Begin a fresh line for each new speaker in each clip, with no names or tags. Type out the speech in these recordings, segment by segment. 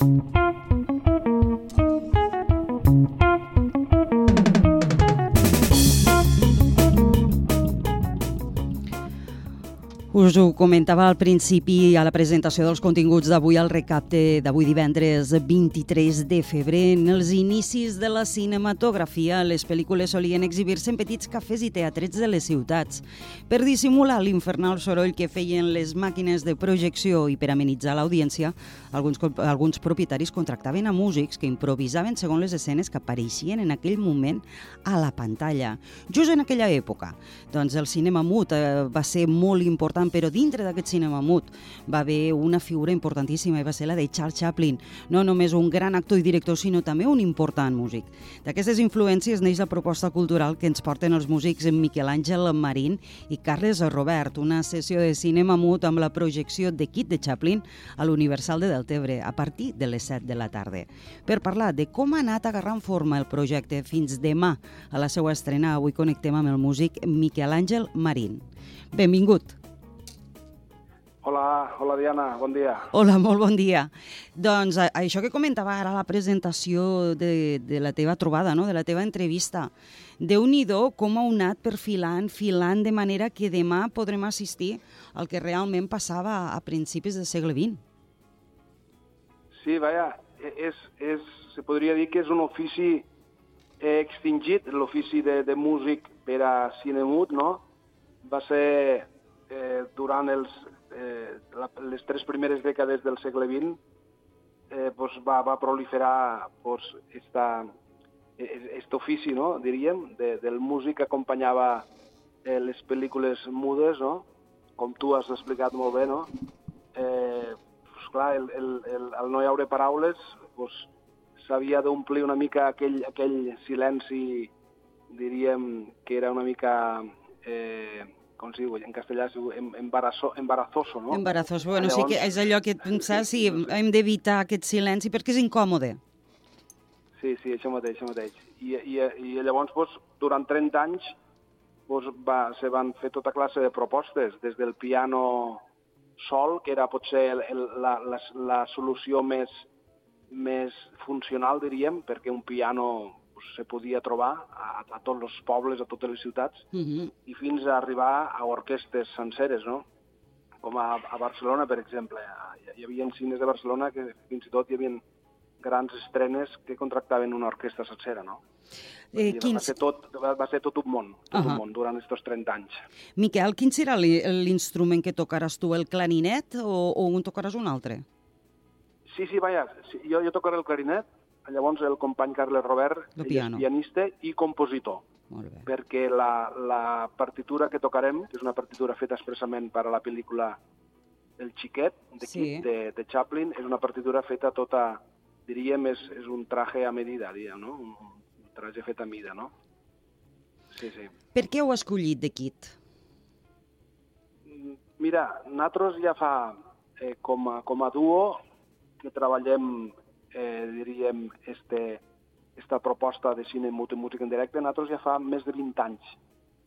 Thank you. Us ho comentava al principi a la presentació dels continguts d'avui al recapte d'avui divendres 23 de febrer. En els inicis de la cinematografia, les pel·lícules solien exhibir-se en petits cafès i teatrets de les ciutats. Per dissimular l'infernal soroll que feien les màquines de projecció i per amenitzar l'audiència, alguns, alguns propietaris contractaven a músics que improvisaven segons les escenes que apareixien en aquell moment a la pantalla. Just en aquella època, doncs el cinema mut eh, va ser molt important però dintre d'aquest cinema mut va haver una figura importantíssima i va ser la de Charles Chaplin, no només un gran actor i director, sinó també un important músic. D'aquestes influències neix la proposta cultural que ens porten els músics Miquel Àngel Marín i Carles Robert, una sessió de cinema mut amb la projecció de Kit de Chaplin a l'Universal de Deltebre a partir de les 7 de la tarda. Per parlar de com ha anat agarrant forma el projecte fins demà a la seva estrena, avui connectem amb el músic Miquel Àngel Marín. Benvingut.
Hola, hola Diana, bon dia.
Hola, molt bon dia. Doncs això que comentava ara la presentació de, de la teva trobada, no? de la teva entrevista, déu nhi com ha anat perfilant, filant, de manera que demà podrem assistir al que realment passava a principis del segle XX.
Sí, vaja, és, és, se podria dir que és un ofici extingit, l'ofici de, de músic per a cinemut, no? Va ser eh, durant els, eh, la, les tres primeres dècades del segle XX eh, pues va, va proliferar pues, esta, este ofici, no? diríem, de, del músic que acompanyava eh, les pel·lícules mudes, no? com tu has explicat molt bé, no? Eh, pues, clar, el, el, el, el no hi haure paraules pues, d'omplir una mica aquell, aquell silenci, diríem, que era una mica eh, com es diu en castellà, es diu embarazo, embarazoso, no?
Embarazoso, bueno, Llavors, sí que és allò que pensar, sí, sí, hem d'evitar aquest silenci perquè és incòmode.
Sí, sí, això mateix, això mateix. I, i, i llavors, doncs, durant 30 anys, doncs, va, se van fer tota classe de propostes, des del piano sol, que era potser el, el, la, la, la solució més, més funcional, diríem, perquè un piano pues, se podia trobar a, a tots els pobles, a totes les ciutats, uh mhm. -huh. i fins a arribar a orquestes senceres, no? Com a, a Barcelona, per exemple. Hi havia cines de Barcelona que fins i tot hi havia grans estrenes que contractaven una orquestra sencera, no? Eh, quins... va, ser tot, va ser tot un món, tot uh -huh. un món durant aquests 30 anys.
Miquel, quin serà l'instrument que tocaràs tu, el clarinet o, o un tocaràs un altre?
Sí, sí, vaja, sí, jo, jo tocaré el clarinet, Llavors el company Carles Robert el piano. és pianista i compositor. Perquè la, la partitura que tocarem, que és una partitura feta expressament per a la pel·lícula El xiquet, de, sí. de, de Chaplin, és una partitura feta tota, diríem, és, és un traje a medida, diríem, no? Un, un traje fet a mida, no? Sí, sí.
Per què heu escollit de Kit?
Mira, nosaltres ja fa, eh, com, a, com a duo, que treballem eh, diríem, este, esta proposta de cine mut i música en directe, nosaltres ja fa més de 20 anys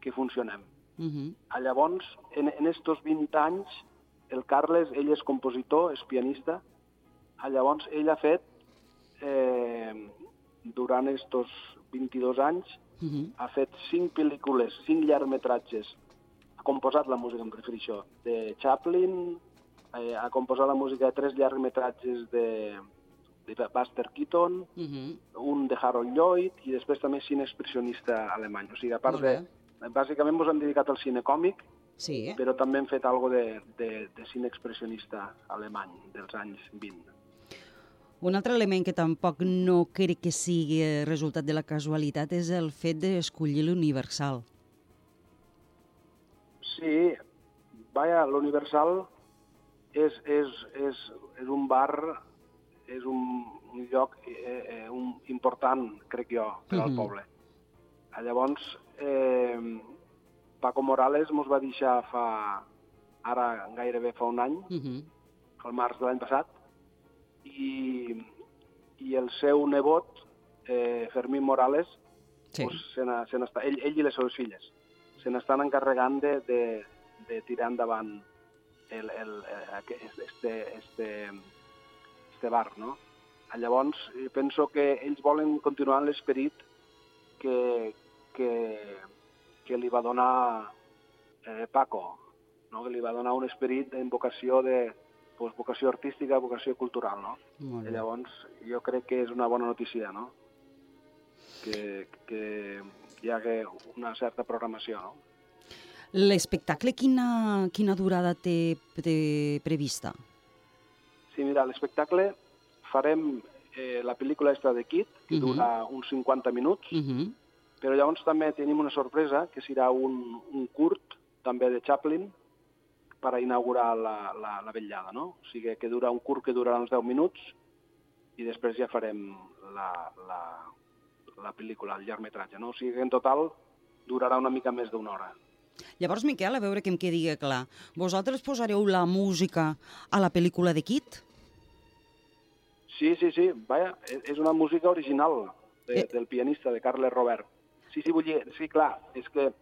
que funcionem. Uh -huh. Llavors, en, en estos 20 anys, el Carles, ell és compositor, és pianista, llavors ell ha fet, eh, durant estos 22 anys, uh -huh. ha fet 5 pel·lícules, 5 llargmetratges, ha composat la música, em refereixo, de Chaplin, eh, ha composat la música de tres llargmetratges de, de Buster Keaton, uh -huh. un de Harold Lloyd i després també cine expressionista alemany. O sigui, a part de... Bàsicament ens hem dedicat al cine còmic, sí. però també hem fet algo de, de, de cine expressionista alemany dels anys 20.
Un altre element que tampoc no crec que sigui resultat de la casualitat és el fet d'escollir l'Universal.
Sí, vaja, l'Universal és, és, és, és un bar és un, un lloc eh, eh, un, important, crec jo, per al mm -hmm. poble. Llavors, eh, Paco Morales mos va deixar fa, ara gairebé fa un any, mm -hmm. el març de l'any passat, i, i el seu nebot, eh, Fermín Morales, sí. pues, se se ell, ell i les seves filles, se n'estan encarregant de, de, de tirar endavant el, el, el, este, este, este bar, no? Llavors, penso que ells volen continuar l'esperit que, que, que li va donar eh, Paco, no? que li va donar un esperit en vocació de pues, vocació artística, vocació cultural. No?
Molt
I
bé.
llavors jo crec que és una bona notícia, no? que, que hi hagi una certa programació. No?
L'espectacle quina, quina durada té, té prevista?
Sí, mira, l'espectacle farem eh, la pel·lícula esta de Kit, que
Mhm.
dura uns 50 minuts,
Uh -huh.
però llavors també tenim una sorpresa, que serà un, un curt, també de Chaplin, per inaugurar la, la, la vetllada, no? O sigui, que dura un curt que durarà uns 10 minuts i després ja farem la, la, la pel·lícula, el llargmetratge, no? O sigui que en total durarà una mica més d'una hora.
Llavors, Miquel, a veure que em quedi clar, vosaltres posareu la música a la pel·lícula de Kit?
Sí, sí, sí, vaja, és una música original de,
Eh.
del pianista, de Carles Robert. Sí, sí, vull dir, sí, clar, és que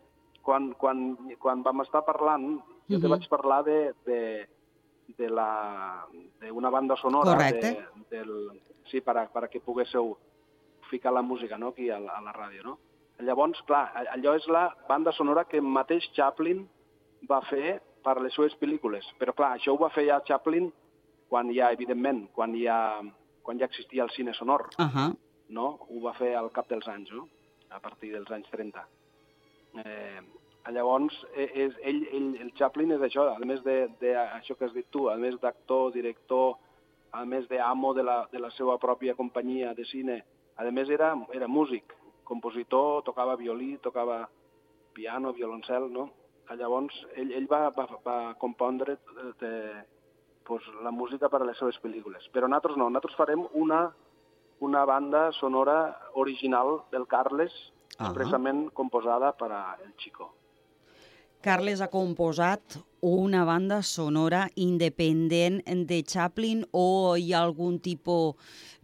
quan, quan, quan vam estar parlant, jo te
Mhm.
vaig parlar de, de, de la d'una banda sonora
Correcte.
de, del, sí, per a, per a que poguésseu ficar la música no, aquí a la, a la ràdio, no? Llavors, clar, allò és la banda sonora que mateix Chaplin va fer per les seves pel·lícules. Però, clar, això ho va fer ja Chaplin quan ja, evidentment, quan ja, quan ja existia el cine sonor,
Uh -huh.
no? Ho va fer al cap dels anys, no? A partir dels anys 30. Eh, llavors, eh, és, ell, ell, el Chaplin és això, a més de, de això que has dit tu, a més d'actor, director, a més d'amo de, la, de la seva pròpia companyia de cine, a més era, era músic, compositor, tocava violí, tocava piano, violoncel, no? Llavors, ell, ell va, va, va compondre de, de, pues, la música per a les seves pel·lícules. Però nosaltres no, nosaltres farem una, una banda sonora original del Carles,
Ahà.
expressament composada per a el Chico.
Carles ha composat una banda sonora independent de Chaplin o hi ha algun tipus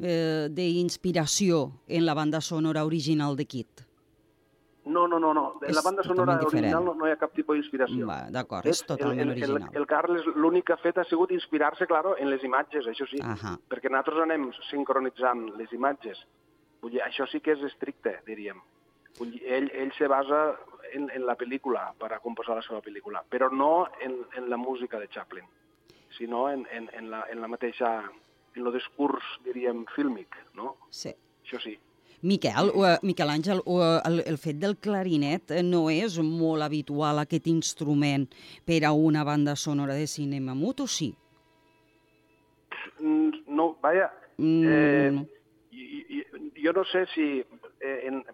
eh, d'inspiració en la banda sonora original de Kit?
No, no, no, no. En la banda sonora original no, no hi ha cap tipus d'inspiració.
D'acord, és totalment
el, el,
original.
El, el Carles l'únic que ha fet ha sigut inspirar-se, claro, en les imatges, això sí.
Ahà.
Perquè nosaltres anem sincronitzant les imatges. Vull dir, això sí que és estricte, diríem. Vull dir, ell, ell se basa en, en la pel·lícula per a composar la seva pel·lícula, però no en, en la música de Chaplin, sinó en, en, en, la, en la mateixa en el discurs, diríem, fílmic, no?
Sí.
Això sí.
Miquel, uh, Miquel Àngel, uh, el, el fet del clarinet eh, no és molt habitual aquest instrument per a una banda sonora de cinema mut, o sí?
Mm, No, vaja,
Mm,
Eh, i- jo no sé si... Eh, en,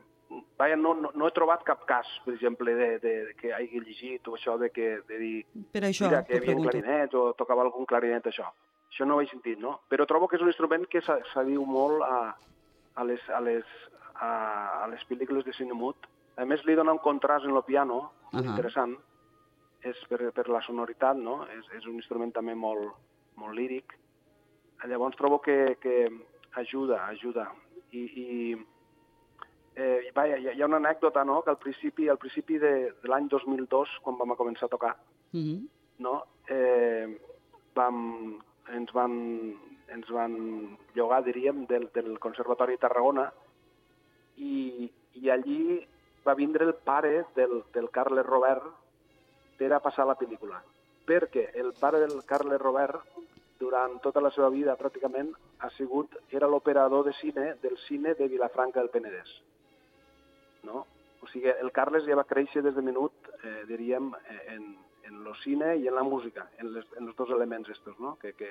vaja, no, no, no he trobat cap cas, per exemple, de, de, de que hagi llegit o això de, que, de dir
per això
mira, que hi havia clarinets o tocava algun clarinet, això. Això no ho he sentit, no? Però trobo que és un instrument que s'a- s'adiu molt a, a, les, a, les, a, a les pel·lícules de cine mut. A més, li dona un contrast en el piano, molt
Ahà.
interessant, és per, per la sonoritat, no? És, és un instrument també molt, molt líric. Llavors trobo que, que ajuda, ajuda. I, i eh, vaja, hi, hi ha una anècdota, no?, que al principi, al principi de, de l'any 2002, quan vam començar a tocar,
Mhm.
no? eh, vam, ens, van, ens van llogar, diríem, del, del Conservatori de Tarragona i, i allí va vindre el pare del, del Carles Robert per a passar la pel·lícula. Perquè el pare del Carles Robert, durant tota la seva vida pràcticament, ha sigut, era l'operador de cine del cine de Vilafranca del Penedès. No? O sigui, el Carles ja va créixer des de minut, eh, diríem, eh, en, en el cine i en la música, en, les, en els dos elements estos, no? que, que,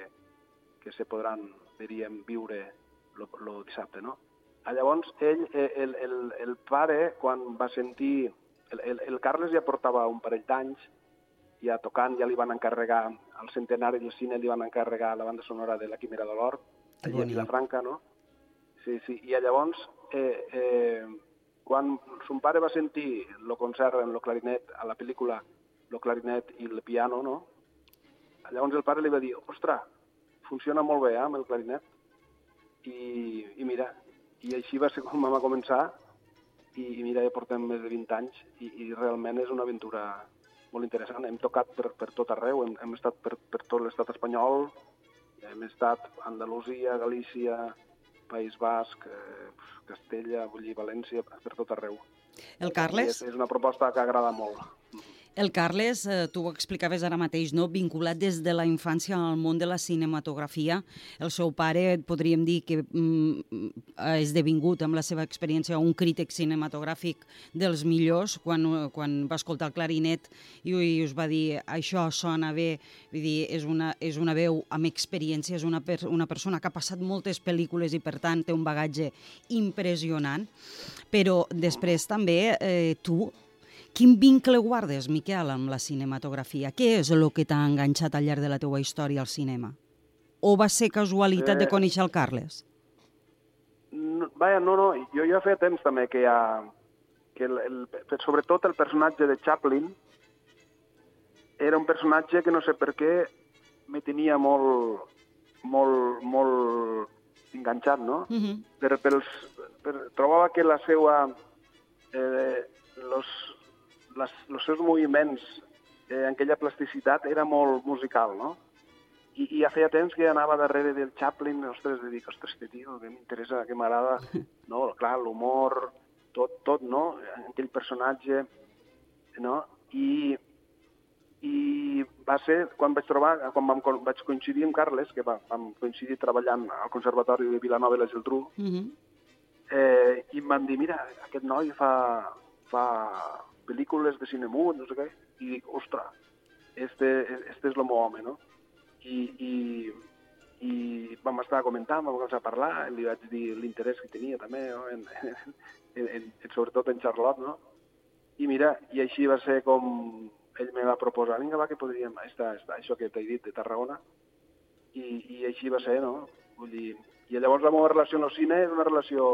que se podran, diríem, viure el dissabte. No? Ah, Llavors, ell, eh, el, el, el pare, quan va sentir... El, el, el Carles ja portava un parell d'anys ja tocant, ja li van encarregar al centenari del cine, li van encarregar la banda sonora de la Quimera de l'Or, allà a. Vilafranca, no? Sí, sí, i llavors, eh, eh, quan son pare va sentir el concert en el clarinet, a la pel·lícula, el clarinet i el piano, no? Llavors el pare li va dir, ostres, funciona molt bé, eh, amb el clarinet. I, i mira, i així va ser com vam començar, i, i mira, ja portem més de 20 anys, i, i realment és una aventura molt interessant. Hem tocat per, per tot arreu, hem, hem estat per, per tot l'estat espanyol, hem estat a Andalusia, Galícia, País Basc, eh, Castella, vull dir, València, per tot arreu.
El Carles?
És, és una proposta que agrada molt.
El Carles, eh, tu ho explicaves ara mateix, no? vinculat des de la infància al món de la cinematografia. El seu pare, podríem dir que mm, ha esdevingut amb la seva experiència un crític cinematogràfic dels millors quan, quan va escoltar el clarinet i, i us va dir això sona bé, vull dir, és una, és una veu amb experiència, és una, per, una persona que ha passat moltes pel·lícules i per tant té un bagatge impressionant, però després també eh, tu Quin vincle guardes, Miquel, amb la cinematografia? Què és el que t'ha enganxat al llarg de la teua història al cinema? O va ser casualitat eh... de conèixer el Carles?
No, vaja, no, no, jo ja feia temps també que ha... que el, el, sobretot el personatge de Chaplin era un personatge que no sé per què me tenia molt, molt, molt enganxat, no? Uh -huh. per, pels, per, trobava que la seva... Eh, los, les, els seus moviments eh, en aquella plasticitat era molt musical, no? I, i ja feia temps que anava darrere del Chaplin, ostres, de dir, ostres, este tio, que m'interessa, que m'agrada, no? Clar, l'humor, tot, tot, no? Aquell personatge, no? I, i va ser quan vaig trobar, quan vam, vaig coincidir amb Carles, que va, vam coincidir treballant al Conservatori de Vilanova i la Geltrú, uh -huh. eh, i em van dir, mira, aquest noi fa, fa pel·lícules de cine mut, no sé què, i dic, ostres, este, este és el meu home, no? I, i, i vam estar comentant, vam començar a parlar, li vaig dir l'interès que tenia també, no? en, en, en, en, sobretot en Charlotte, no? I mira, i així va ser com ell me va proposar, vinga, va, que podríem, està, està, això que t'he dit, de Tarragona, i, i així va ser, no? Vull dir, i llavors la meva relació amb el cine és una relació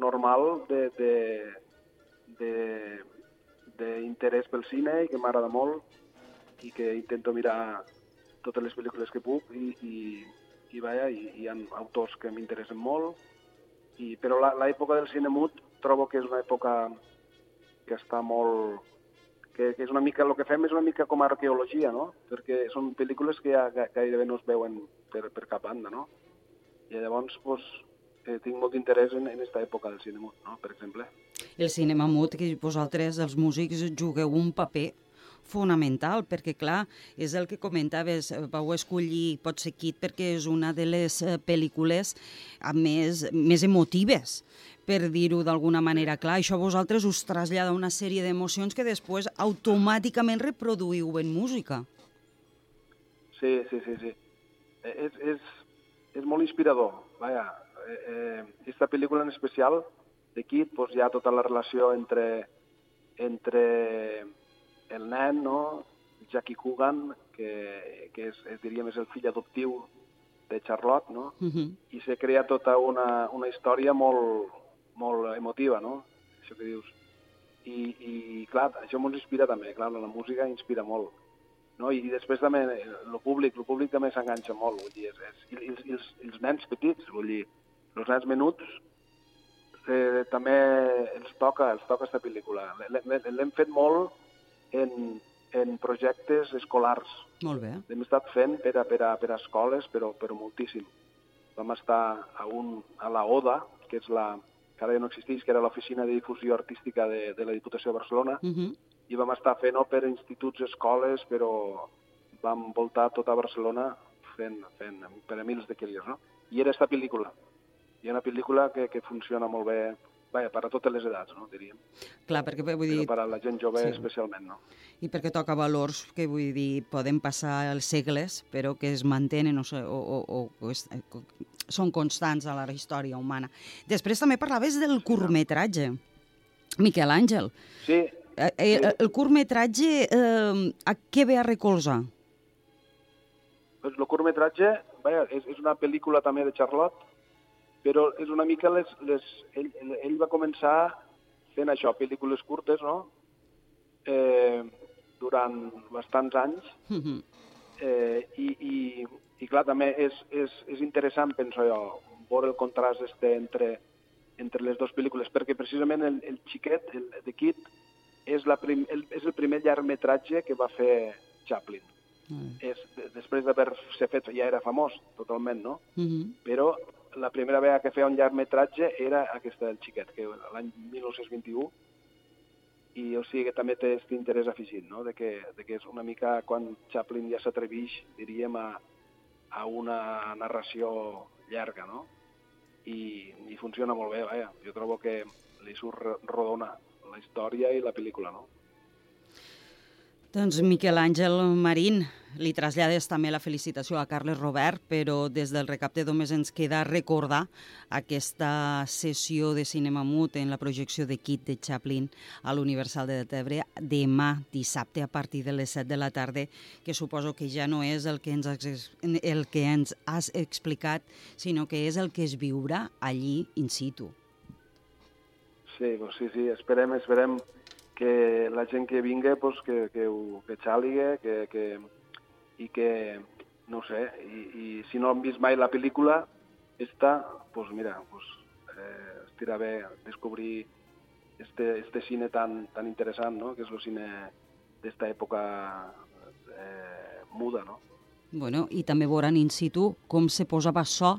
normal de, de, de, d'interès pel cine i que m'agrada molt i que intento mirar totes les pel·lícules que puc i, i, i, vaja, i, hi ha autors que m'interessen molt, i, però l'època del cine mut trobo que és una època que està molt... Que, que és una mica, el que fem és una mica com a arqueologia, no? Perquè són pel·lícules que ja gairebé no es veuen per, per cap banda, no? I llavors, pues, eh, tinc molt d'interès en, en aquesta època del cine mut, no? per exemple.
El cinema mut, que vosaltres, els músics, jugueu un paper fonamental, perquè clar, és el que comentaves, vau escollir Pot ser Kit perquè és una de les eh, pel·lícules més, més emotives, per dir-ho d'alguna manera. Clar, això vosaltres us trasllada una sèrie d'emocions que després automàticament reproduïu en música.
Sí, sí, sí, sí. Eh, és, és, és molt inspirador. Vaja, eh, esta pel·lícula en especial de Kit, pues, hi ha tota la relació entre, entre el nen, no? Jackie Coogan, que, que és, és, diríem, és el fill adoptiu de Charlotte, no? Uh -huh. I se crea tota una, una història molt, molt emotiva, no? Això que dius. I, i clar, això ens inspira també, clar, la música inspira molt. No? I després també el públic, el públic també s'enganxa molt, vull dir, és, és, i, i, els, i els nens petits, vull dir, els nens menuts eh, també ens toca, ens toca aquesta pel·lícula. L'hem fet molt en, en projectes escolars.
Molt bé.
L'hem estat fent per a, per a, per a escoles, però, però moltíssim. Vam estar a, un, a la ODA, que és la, que ara ja no existeix, que era l'Oficina de Difusió Artística de, de la Diputació de Barcelona, uh mhm. -huh. i vam estar fent-ho per instituts, escoles, però vam voltar tota Barcelona fent, fent per a mils de quilòmetres, no? I era aquesta pel·lícula hi ha una pel·lícula que, que funciona molt bé Vaja, per a totes les edats, no, diríem.
Clar, perquè vull dir...
Però per a la gent jove sí. especialment, no?
I perquè toca valors que, vull dir, poden passar els segles, però que es mantenen o, o, o, o es, són constants a la història humana. Després també parlaves del curtmetratge. Miquel Àngel.
Sí.
Eh, eh, sí. El curtmetratge, eh, a què ve a recolzar?
Pues el curtmetratge, vaja, és, és una pel·lícula també de Charlotte, però és una mica les... les ell, ell va començar fent això, pel·lícules curtes, no? Eh, durant bastants anys. Mm -hmm. eh, i, i, I, clar, també és, és, és interessant, penso jo, veure el contrast este entre, entre les dues pel·lícules, perquè precisament el, el xiquet, el The Kid, és, la prim, el, és el primer llargmetratge que va fer Chaplin. Mm. És, després d'haver-se fet, ja era famós, totalment, no? Mm -hmm. Però la primera vegada que feia un llargmetratge era aquesta del xiquet, que l'any 1921, i o sigui que també té aquest interès afegit, no? de, que, de que és una mica quan Chaplin ja s'atreveix, diríem, a, a una narració llarga, no? I, i funciona molt bé, vaja. Jo trobo que li surt rodona la història i la pel·lícula, no?
Doncs Miquel Àngel Marín, li trasllades també la felicitació a Carles Robert, però des del recapte només ens queda recordar aquesta sessió de cinema mut en la projecció de Kit de Chaplin a l'Universal de Tebre demà dissabte a partir de les 7 de la tarda, que suposo que ja no és el que ens has, el que ens has explicat, sinó que és el que es viurà allí in situ.
Sí, sí, sí, esperem, esperem que la gent que vingui pues, que, que, ho, que xàliga que, que, i que, no sé, i, i si no han vist mai la pel·lícula, esta, pues mira, pues, eh, estirà bé descobrir este, este cine tan, tan interessant, no? que és el cine d'esta època eh, muda, no?
Bueno, i també veuran in situ com se posava so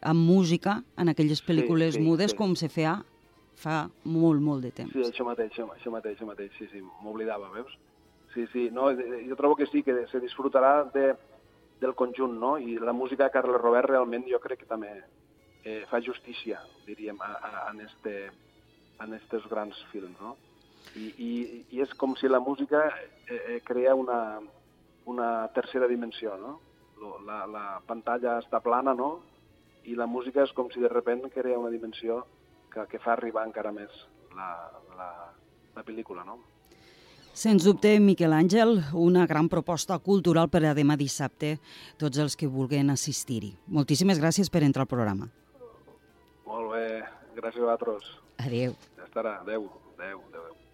amb música en aquelles pel·lícules sí, sí, mudes sí. com se feia fa molt, molt de temps.
Sí, això mateix, això mateix, això mateix, sí, sí, m'oblidava, veus? Sí, sí, no, jo trobo que sí, que se disfrutarà de, del conjunt, no? I la música de Carles Robert realment jo crec que també eh, fa justícia, diríem, a, a, en, este, en grans films, no? I, i, i és com si la música eh, eh, crea una, una tercera dimensió, no? La, la pantalla està plana, no? I la música és com si de repente crea una dimensió que, que fa arribar encara més la, la, la pel·lícula, no?
Sens dubte, Miquel Àngel, una gran proposta cultural per a demà dissabte, tots els que vulguin assistir-hi. Moltíssimes gràcies per entrar al programa.
Molt bé, gràcies a vosaltres.
Adéu.
Ja estarà, adéu, adéu, adéu. adéu.